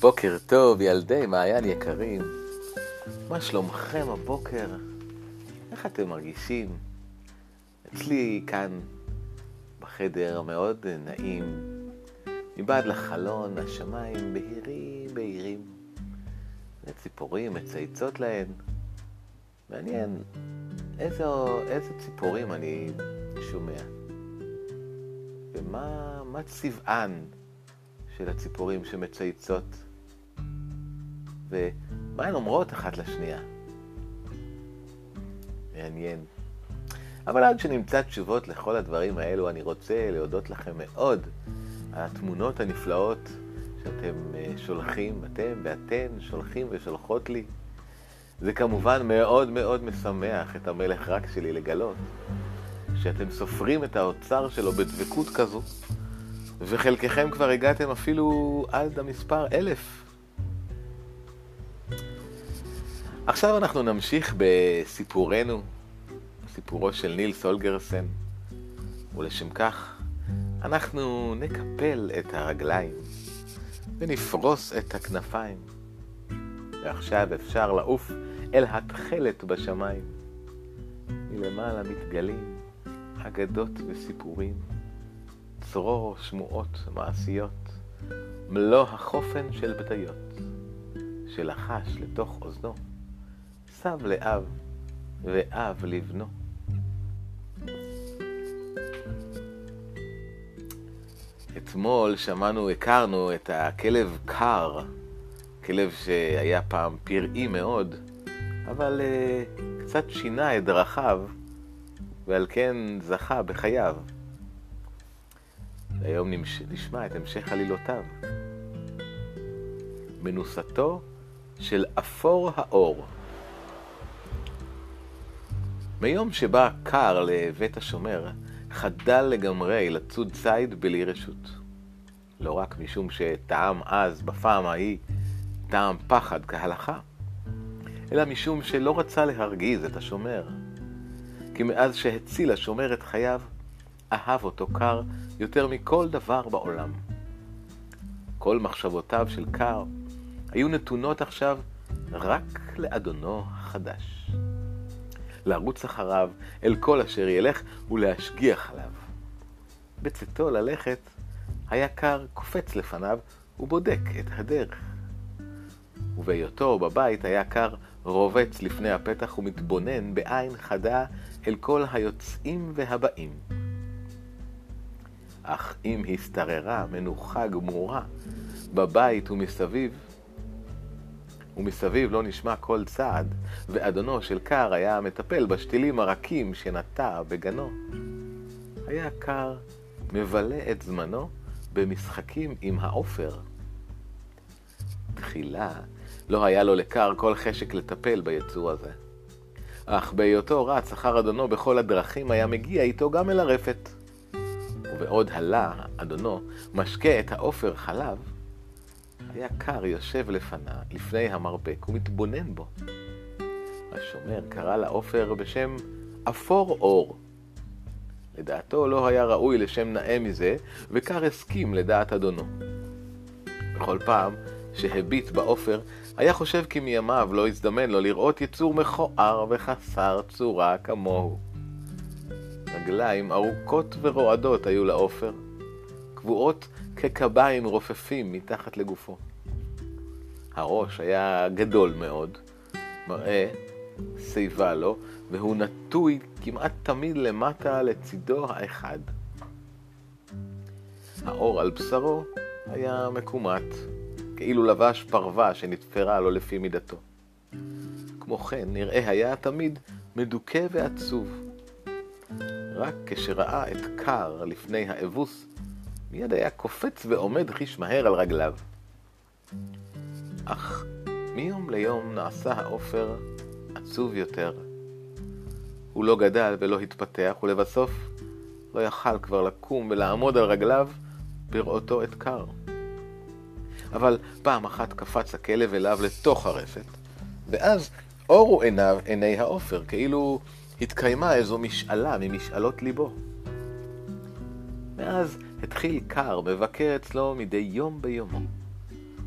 בוקר טוב, ילדי מעיין יקרים. מה שלומכם הבוקר? איך אתם מרגישים? אצלי כאן בחדר מאוד נעים. מבעד לחלון השמיים בהירים בהירים. וציפורים מצייצות להן. מעניין איזה, איזה ציפורים אני שומע. ומה צבען של הציפורים שמצייצות? ומה הן אומרות אחת לשנייה? מעניין. אבל עד שנמצא תשובות לכל הדברים האלו, אני רוצה להודות לכם מאוד על התמונות הנפלאות שאתם אה, שולחים, אתם ואתן שולחים ושולחות לי. זה כמובן מאוד מאוד משמח את המלך רק שלי לגלות שאתם סופרים את האוצר שלו בדבקות כזו, וחלקכם כבר הגעתם אפילו עד המספר אלף. עכשיו אנחנו נמשיך בסיפורנו, סיפורו של ניל סולגרסן, ולשם כך אנחנו נקפל את הרגליים ונפרוס את הכנפיים, ועכשיו אפשר לעוף אל התכלת בשמיים. מלמעלה מתגלים אגדות וסיפורים, צרור שמועות מעשיות, מלוא החופן של בדיות, שלחש לתוך אוזנו, סב לאב ואב לבנו. אתמול שמענו, הכרנו את הכלב קר, כלב שהיה פעם פראי מאוד, אבל uh, קצת שינה את דרכיו ועל כן זכה בחייו. והיום נשמע את המשך עלילותיו. מנוסתו של אפור האור. מיום שבא קר לבית השומר, חדל לגמרי לצוד ציד בלי רשות. לא רק משום שטעם אז, בפעם ההיא, טעם פחד כהלכה, אלא משום שלא רצה להרגיז את השומר. כי מאז שהציל השומר את חייו, אהב אותו קר יותר מכל דבר בעולם. כל מחשבותיו של קר היו נתונות עכשיו רק לאדונו החדש. לרוץ אחריו אל כל אשר ילך ולהשגיח עליו. בצאתו ללכת, היה קר קופץ לפניו ובודק את הדרך. ובהיותו בבית היה קר רובץ לפני הפתח ומתבונן בעין חדה אל כל היוצאים והבאים. אך אם השתררה מנוחה גמורה בבית ומסביב, ומסביב לא נשמע כל צעד, ואדונו של קר היה מטפל בשתילים הרכים שנטע בגנו. היה קר מבלה את זמנו במשחקים עם העופר. תחילה לא היה לו לקר כל חשק לטפל ביצור הזה. אך בהיותו רץ אחר אדונו בכל הדרכים, היה מגיע איתו גם אל הרפת. ובעוד הלה אדונו משקה את העופר חלב, היה קר יושב לפנה, לפני המרפק ומתבונן בו. השומר קרא לעופר בשם אפור אור. לדעתו לא היה ראוי לשם נאה מזה, וקר הסכים לדעת אדונו. בכל פעם שהביט בעופר, היה חושב כי מימיו לא הזדמן לו לראות יצור מכוער וחסר צורה כמוהו. רגליים ארוכות ורועדות היו לעופר, קבועות כקביים רופפים מתחת לגופו. הראש היה גדול מאוד, מראה שיבה לו, והוא נטוי כמעט תמיד למטה לצידו האחד. האור על בשרו היה מקומט, כאילו לבש פרווה שנתפרה לו לפי מידתו. כמו כן, נראה היה תמיד מדוכא ועצוב. רק כשראה את קר לפני האבוס, מיד היה קופץ ועומד חיש מהר על רגליו. אך מיום ליום נעשה העופר עצוב יותר. הוא לא גדל ולא התפתח, ולבסוף לא יכל כבר לקום ולעמוד על רגליו בראותו את קר. אבל פעם אחת קפץ הכלב אליו לתוך הרפת, ואז אורו עיניו עיני העופר, כאילו התקיימה איזו משאלה ממשאלות ליבו. מאז התחיל קר מבקר אצלו מדי יום ביומו,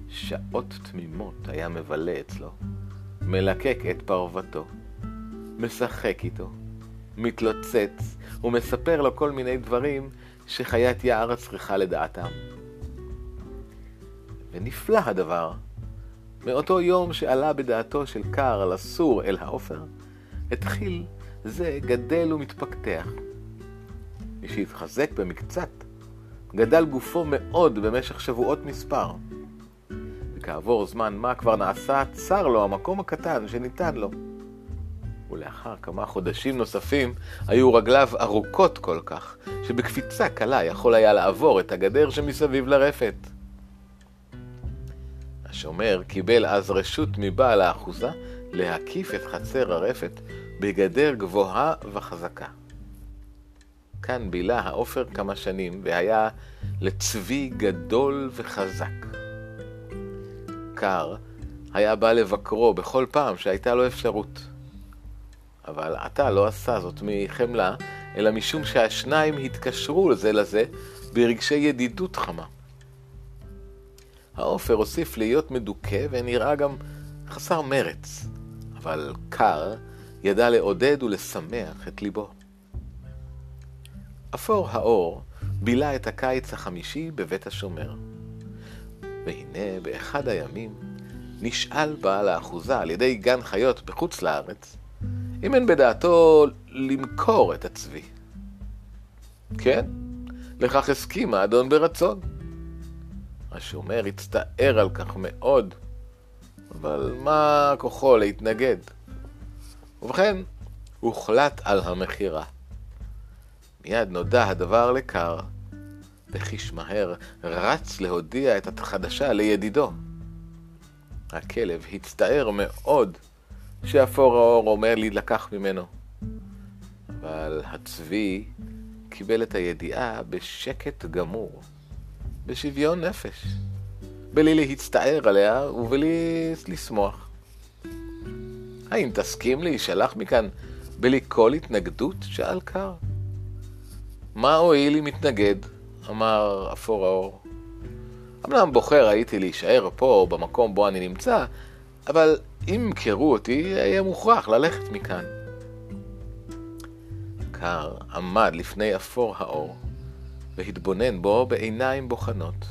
שעות תמימות היה מבלה אצלו, מלקק את פרוותו, משחק איתו, מתלוצץ ומספר לו כל מיני דברים שחיית יער צריכה לדעתם. ונפלא הדבר. מאותו יום שעלה בדעתו של קר לסור אל העופר, התחיל זה גדל ומתפתח. משהתחזק במקצת, גדל גופו מאוד במשך שבועות מספר. וכעבור זמן מה כבר נעשה צר לו המקום הקטן שניתן לו. ולאחר כמה חודשים נוספים היו רגליו ארוכות כל כך, שבקפיצה קלה יכול היה לעבור את הגדר שמסביב לרפת. השומר קיבל אז רשות מבעל האחוזה להקיף את חצר הרפת בגדר גבוהה וחזקה. כאן בילה העופר כמה שנים, והיה לצבי גדול וחזק. קר היה בא לבקרו בכל פעם שהייתה לו אפשרות. אבל עתה לא עשה זאת מחמלה, אלא משום שהשניים התקשרו זה לזה ברגשי ידידות חמה. העופר הוסיף להיות מדוכא ונראה גם חסר מרץ, אבל קר ידע לעודד ולשמח את ליבו. אפור האור בילה את הקיץ החמישי בבית השומר. והנה באחד הימים נשאל בעל האחוזה על ידי גן חיות בחוץ לארץ אם אין בדעתו למכור את הצבי. כן, לכך הסכים האדון ברצון. השומר הצטער על כך מאוד, אבל מה כוחו להתנגד? ובכן, הוחלט על המכירה. מיד נודע הדבר לקר, וחיש מהר רץ להודיע את החדשה לידידו. הכלב הצטער מאוד שאפור האור אומר להילקח ממנו, אבל הצבי קיבל את הידיעה בשקט גמור, בשוויון נפש, בלי להצטער עליה ובלי לשמוח. האם תסכים להישלח מכאן בלי כל התנגדות? שאל קר. מה הועיל אם מתנגד? אמר אפור האור. אמנם בוחר הייתי להישאר פה, במקום בו אני נמצא, אבל אם ימכרו אותי, אהיה מוכרח ללכת מכאן. קר עמד לפני אפור האור, והתבונן בו בעיניים בוחנות.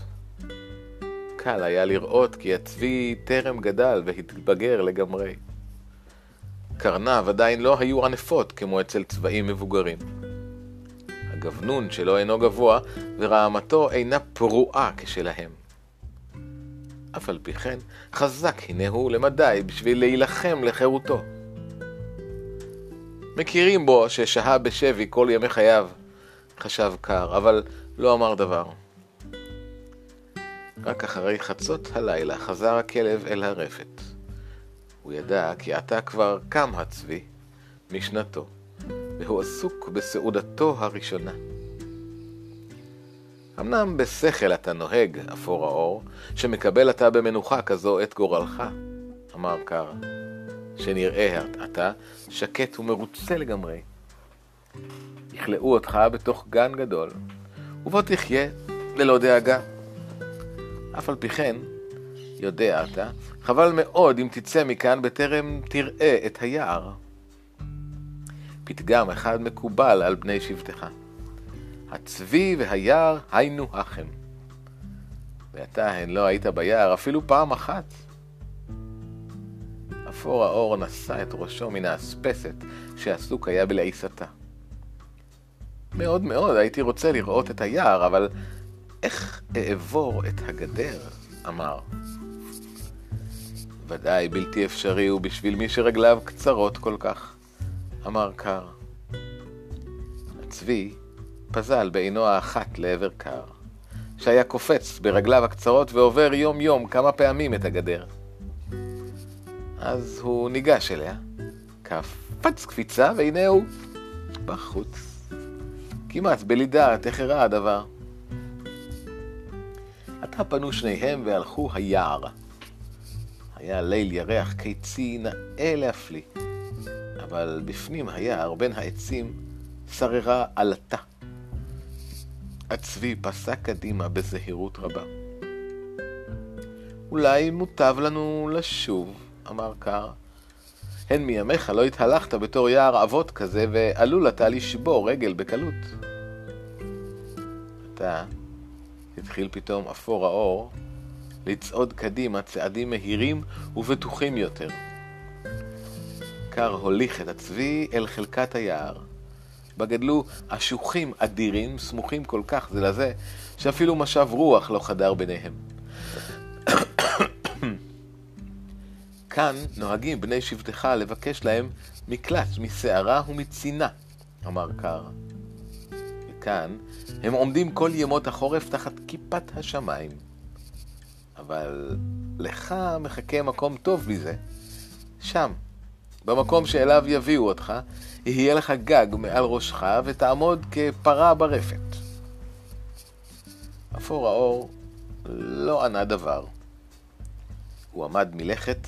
קל היה לראות כי הצבי טרם גדל והתבגר לגמרי. קרניו עדיין לא היו ענפות כמו אצל צבעים מבוגרים. הגבנון שלו אינו גבוה, ורעמתו אינה פרועה כשלהם. אף על פי כן, חזק הנה הוא למדי בשביל להילחם לחירותו. מכירים בו ששהה בשבי כל ימי חייו, חשב קר, אבל לא אמר דבר. רק אחרי חצות הלילה חזר הכלב אל הרפת. הוא ידע כי עתה כבר קם הצבי משנתו, והוא עסוק בסעודתו הראשונה. אמנם בשכל אתה נוהג, אפור האור, שמקבל אתה במנוחה כזו את גורלך, אמר קר, שנראה אתה שקט ומרוצה לגמרי. יכלאו אותך בתוך גן גדול, ובו תחיה ללא דאגה. אף על פי כן, יודע אתה, חבל מאוד אם תצא מכאן בטרם תראה את היער. פתגם אחד מקובל על בני שבטך. הצבי והיער היינו החם. ואתה הן לא היית ביער אפילו פעם אחת. אפור האור נשא את ראשו מן האספסת שעסוק היה בלעיסתה. מאוד מאוד הייתי רוצה לראות את היער, אבל איך אעבור את הגדר? אמר. ודאי בלתי אפשרי הוא בשביל מי שרגליו קצרות כל כך, אמר קר. הצבי פזל בעינו האחת לעבר קר, שהיה קופץ ברגליו הקצרות ועובר יום-יום כמה פעמים את הגדר. אז הוא ניגש אליה, קפץ קפיצה, והנה הוא בחוץ. כמעט בלי דעת איך אירע הדבר. עתה פנו שניהם והלכו היער. היה ליל ירח קיצי נאה להפליא, אבל בפנים היער בין העצים שררה עלטה. הצבי פסק קדימה בזהירות רבה. אולי מוטב לנו לשוב, אמר קר. הן מימיך לא התהלכת בתור יער אבות כזה, ועלול אתה לשבור רגל בקלות. עתה התחיל פתאום אפור האור לצעוד קדימה צעדים מהירים ובטוחים יותר. קר הוליך את הצבי אל חלקת היער, בה גדלו אשוחים אדירים סמוכים כל כך זה לזה, שאפילו משב רוח לא חדר ביניהם. כאן נוהגים בני שבטך לבקש להם מקלט מסערה ומצינה, אמר קר. וכאן הם עומדים כל ימות החורף תחת כיפת השמיים. אבל לך מחכה מקום טוב מזה. שם, במקום שאליו יביאו אותך, יהיה לך גג מעל ראשך ותעמוד כפרה ברפת. אפור האור לא ענה דבר. הוא עמד מלכת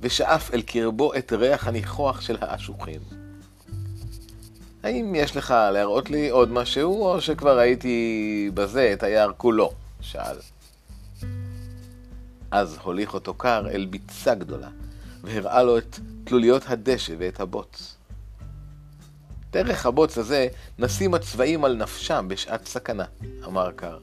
ושאף אל קרבו את ריח הניחוח של האשוחים. האם יש לך להראות לי עוד משהו, או שכבר ראיתי בזה את היער כולו? שאל. אז הוליך אותו קר אל ביצה גדולה, והראה לו את תלוליות הדשא ואת הבוץ. דרך הבוץ הזה נשים הצבעים על נפשם בשעת סכנה, אמר קר.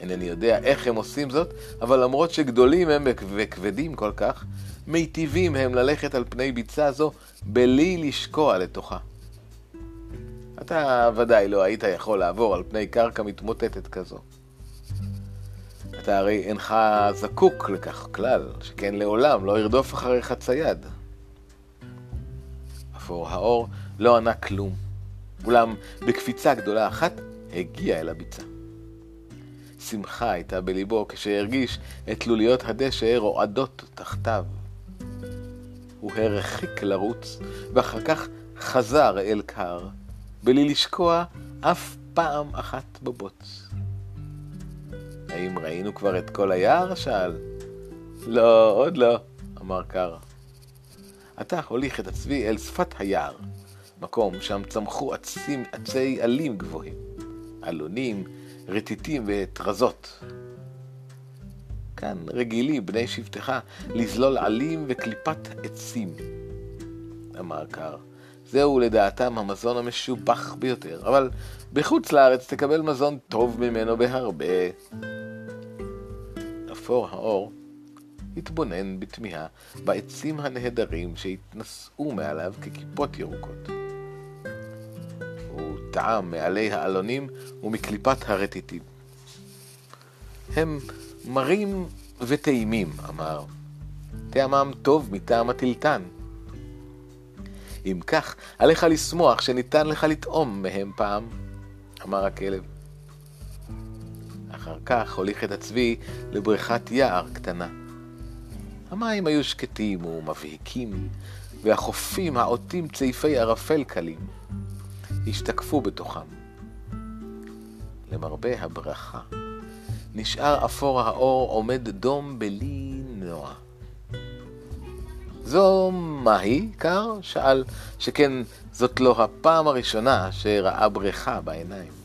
אינני יודע איך הם עושים זאת, אבל למרות שגדולים הם וכבדים כל כך, מיטיבים הם ללכת על פני ביצה זו בלי לשקוע לתוכה. אתה ודאי לא היית יכול לעבור על פני קרקע מתמוטטת כזו. אתה הרי אינך זקוק לכך כלל, שכן לעולם לא ירדוף אחריך צייד. אפור האור לא ענה כלום, אולם בקפיצה גדולה אחת הגיע אל הביצה. שמחה הייתה בליבו כשהרגיש את תלוליות הדשא רועדות תחתיו. הוא הרחיק לרוץ, ואחר כך חזר אל קר, בלי לשקוע אף פעם אחת בבוץ. האם ראינו כבר את כל היער? שאל. לא, עוד לא, אמר קר. עתה הוליך את הצבי אל שפת היער, מקום שם צמחו עצים, עצי עלים גבוהים, אלונים, רטיטים וטרזות. כאן רגילים בני שבטך לזלול עלים וקליפת עצים, אמר קר. זהו לדעתם המזון המשובח ביותר, אבל בחוץ לארץ תקבל מזון טוב ממנו בהרבה. אפור האור התבונן בתמיהה בעצים הנהדרים שהתנשאו מעליו ככיפות ירוקות. הוא טעם מעלי העלונים ומקליפת הרטיטים. הם מרים וטעימים, אמר. טעמם טוב מטעם הטילטן. אם כך, עליך לשמוח שניתן לך לטעום מהם פעם, אמר הכלב. אחר כך הוליך את הצבי לבריכת יער קטנה. המים היו שקטים ומבהיקים, והחופים העוטים צעיפי ערפל קלים השתקפו בתוכם. למרבה הברכה, נשאר אפור האור עומד דום בלי נוע. זו מהי, קר? שאל, שכן זאת לא הפעם הראשונה שראה בריכה בעיניים.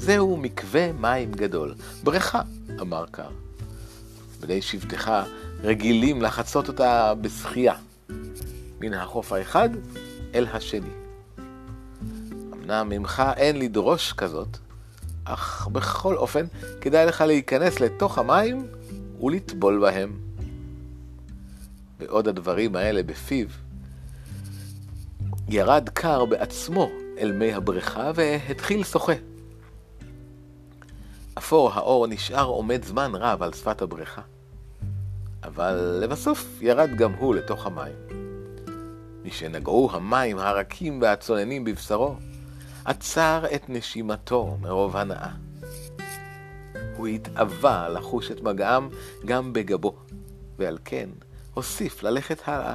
זהו מקווה מים גדול. בריכה, אמר קר. בני שבטך רגילים לחצות אותה בשחייה, מן החוף האחד אל השני. אמנם ממך אין לדרוש כזאת, אך בכל אופן כדאי לך להיכנס לתוך המים ולטבול בהם. ועוד הדברים האלה בפיו, ירד קר בעצמו אל מי הבריכה והתחיל שוחה. אפור האור נשאר עומד זמן רב על שפת הבריכה, אבל לבסוף ירד גם הוא לתוך המים. משנגעו המים הרכים והצוננים בבשרו, עצר את נשימתו מרוב הנאה. הוא התאווה לחוש את מגעם גם בגבו, ועל כן הוסיף ללכת הלאה.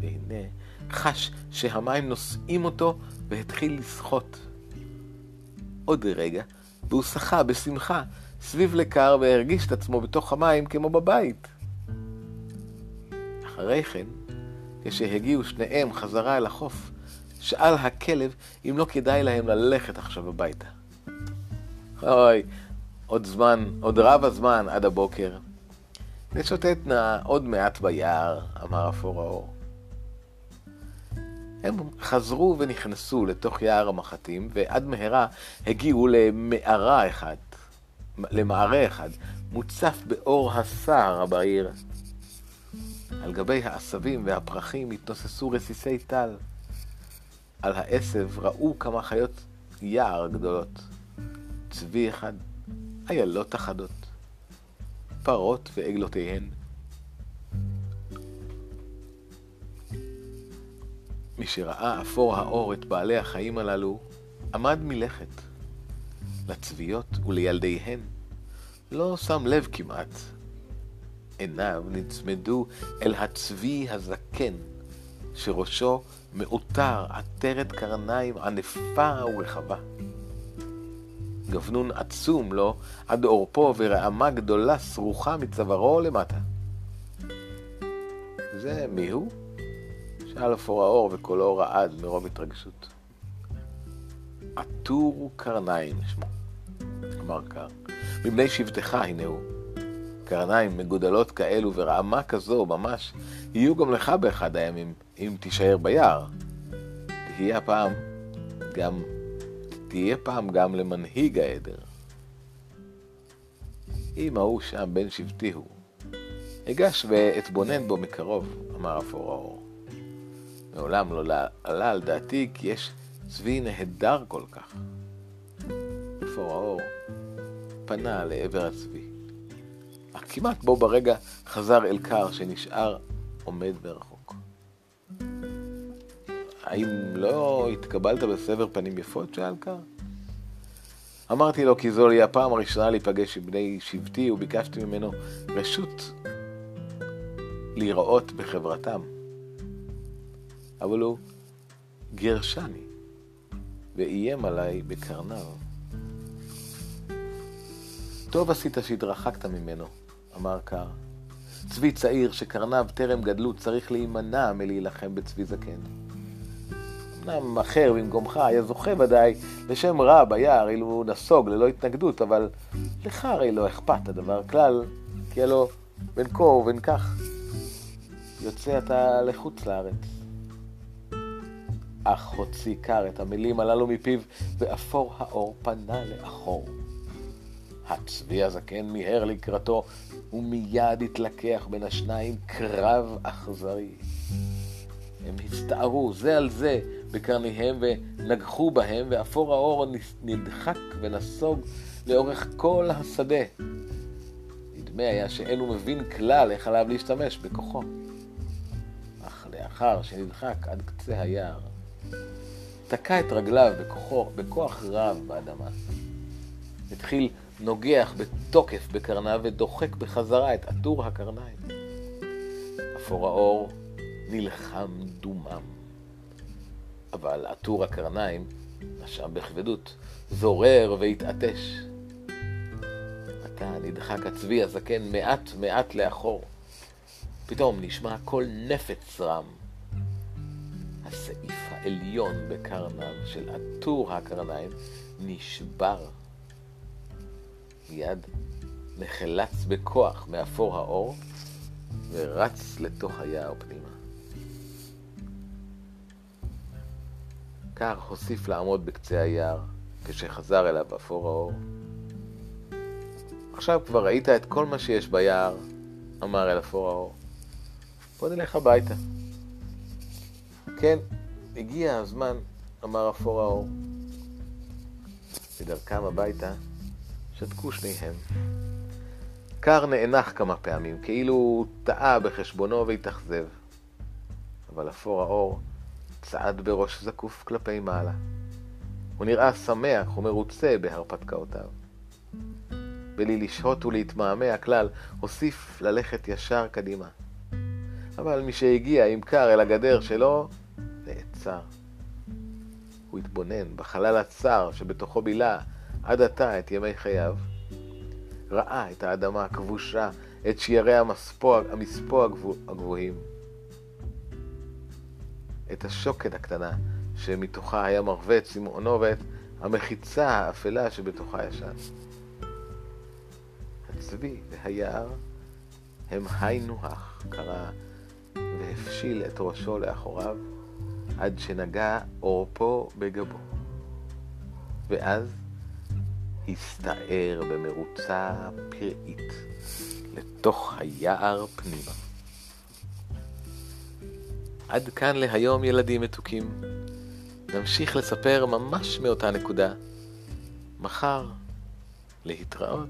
והנה חש שהמים נושאים אותו והתחיל לשחות. עוד רגע, והוא שחה בשמחה סביב לקר והרגיש את עצמו בתוך המים כמו בבית. אחרי כן, כשהגיעו שניהם חזרה אל החוף, שאל הכלב אם לא כדאי להם ללכת עכשיו הביתה. אוי, עוד זמן, עוד רב הזמן עד הבוקר. נשוטט נא עוד מעט ביער, אמר אפור האור. הם חזרו ונכנסו לתוך יער המחטים, ועד מהרה הגיעו למערה אחד, למערה אחד, מוצף באור הסער הבהיר. על גבי העשבים והפרחים התנוססו רסיסי טל. על העשב ראו כמה חיות יער גדולות. צבי אחד, איילות אחדות, פרות ועגלותיהן. מי שראה אפור האור את בעלי החיים הללו, עמד מלכת. לצביות ולילדיהן לא שם לב כמעט. עיניו נצמדו אל הצבי הזקן, שראשו מעוטר עטרת קרניים ענפה ורחבה. גבנון עצום לו עד עורפו ורעמה גדולה סרוחה מצווארו למטה. זה מי שאל אפור האור וקולו רעד מרוב התרגשות. עטור קרניים שמו, אמר קר. מבני שבטך הנה הוא. קרניים מגודלות כאלו ורעמה כזו ממש יהיו גם לך באחד הימים, אם תישאר ביער. תהיה פעם גם, תהיה פעם גם למנהיג העדר. אם ההוא שם בן שבטי הוא, אגש ואתבונן בו מקרוב, אמר אפור האור. מעולם לא עלה על דעתי כי יש צבי נהדר כל כך. אפור האור פנה לעבר הצבי. אך כמעט בו ברגע חזר אל קר שנשאר עומד מרחוק. האם לא התקבלת בסבר פנים יפות? שאל קר. אמרתי לו כי זו לי הפעם הראשונה להיפגש עם בני שבטי וביקשתי ממנו רשות להיראות בחברתם. אבל הוא גירשני ואיים עליי בקרניו. טוב עשית שהתרחקת ממנו, אמר קר. צבי צעיר שקרניו טרם גדלו צריך להימנע מלהילחם בצבי זקן. אמנם אחר במקומך היה זוכה ודאי לשם רע ביער אילו נסוג ללא התנגדות, אבל לך הרי לא אכפת הדבר כלל, כי הלא בין כה ובין כך יוצא אתה לחוץ לארץ. אך הוציא קר את המילים הללו מפיו, ואפור האור פנה לאחור. הצבי הזקן מיהר לקראתו, ומיד התלקח בין השניים קרב אכזרי. הם הצטערו זה על זה בקרניהם ונגחו בהם, ואפור האור נדחק ונסוג לאורך כל השדה. נדמה היה שאין הוא מבין כלל איך עליו להשתמש בכוחו. אך לאחר שנדחק עד קצה היער, תקע את רגליו בכוחו, בכוח רב באדמה. התחיל נוגח בתוקף בקרניו ודוחק בחזרה את עטור הקרניים. אפור האור נלחם דומם. אבל עטור הקרניים נשם בכבדות, זורר והתעטש. עתה נדחק הצבי הזקן מעט מעט לאחור. פתאום נשמע קול נפץ רם. הסעיף העליון בקרניו של עטור הקרניים נשבר. מיד נחלץ בכוח מאפור האור ורץ לתוך היער פנימה. קר הוסיף לעמוד בקצה היער כשחזר אליו אפור האור. עכשיו כבר ראית את כל מה שיש ביער, אמר אל אפור האור. בוא נלך הביתה. כן, הגיע הזמן, אמר אפור האור. בדרכם הביתה שתקו שניהם. קר נאנח כמה פעמים, כאילו הוא טעה בחשבונו והתאכזב. אבל אפור האור צעד בראש זקוף כלפי מעלה. הוא נראה שמח ומרוצה בהרפתקאותיו. בלי לשהות ולהתמהמה כלל, הוסיף ללכת ישר קדימה. אבל משהגיע עם קר אל הגדר שלו, נעצר. הוא התבונן בחלל הצר שבתוכו בילה עד עתה את ימי חייו. ראה את האדמה הכבושה, את שיירי המספוא, המספוא הגבוהים. את השוקת הקטנה שמתוכה היה מרווה את צמאונו ואת המחיצה האפלה שבתוכה ישן. הצבי והיער הם היינו הך, קרא והפשיל את ראשו לאחוריו עד שנגע עורפו בגבו. ואז הסתער במרוצה פראית לתוך היער פנימה. עד כאן להיום ילדים מתוקים. נמשיך לספר ממש מאותה נקודה. מחר להתראות.